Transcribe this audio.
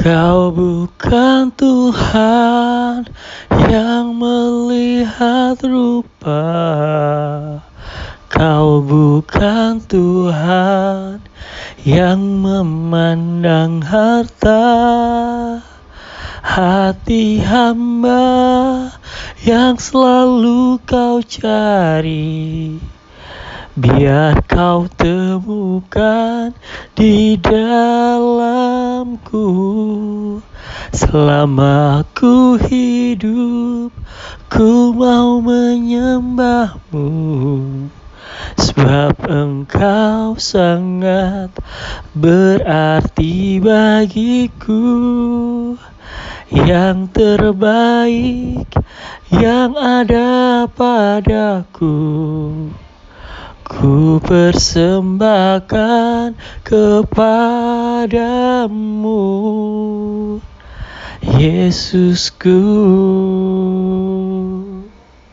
Kau bukan Tuhan yang melihat rupa. Kau bukan Tuhan yang memandang harta. Hati hamba yang selalu kau cari. Biar kau temukan di dalamku Selama ku hidup Ku mau menyembahmu. Sebab engkau sangat berarti bagiku. Yang terbaik yang ada padaku. Ku persembahkan kepadamu Yesusku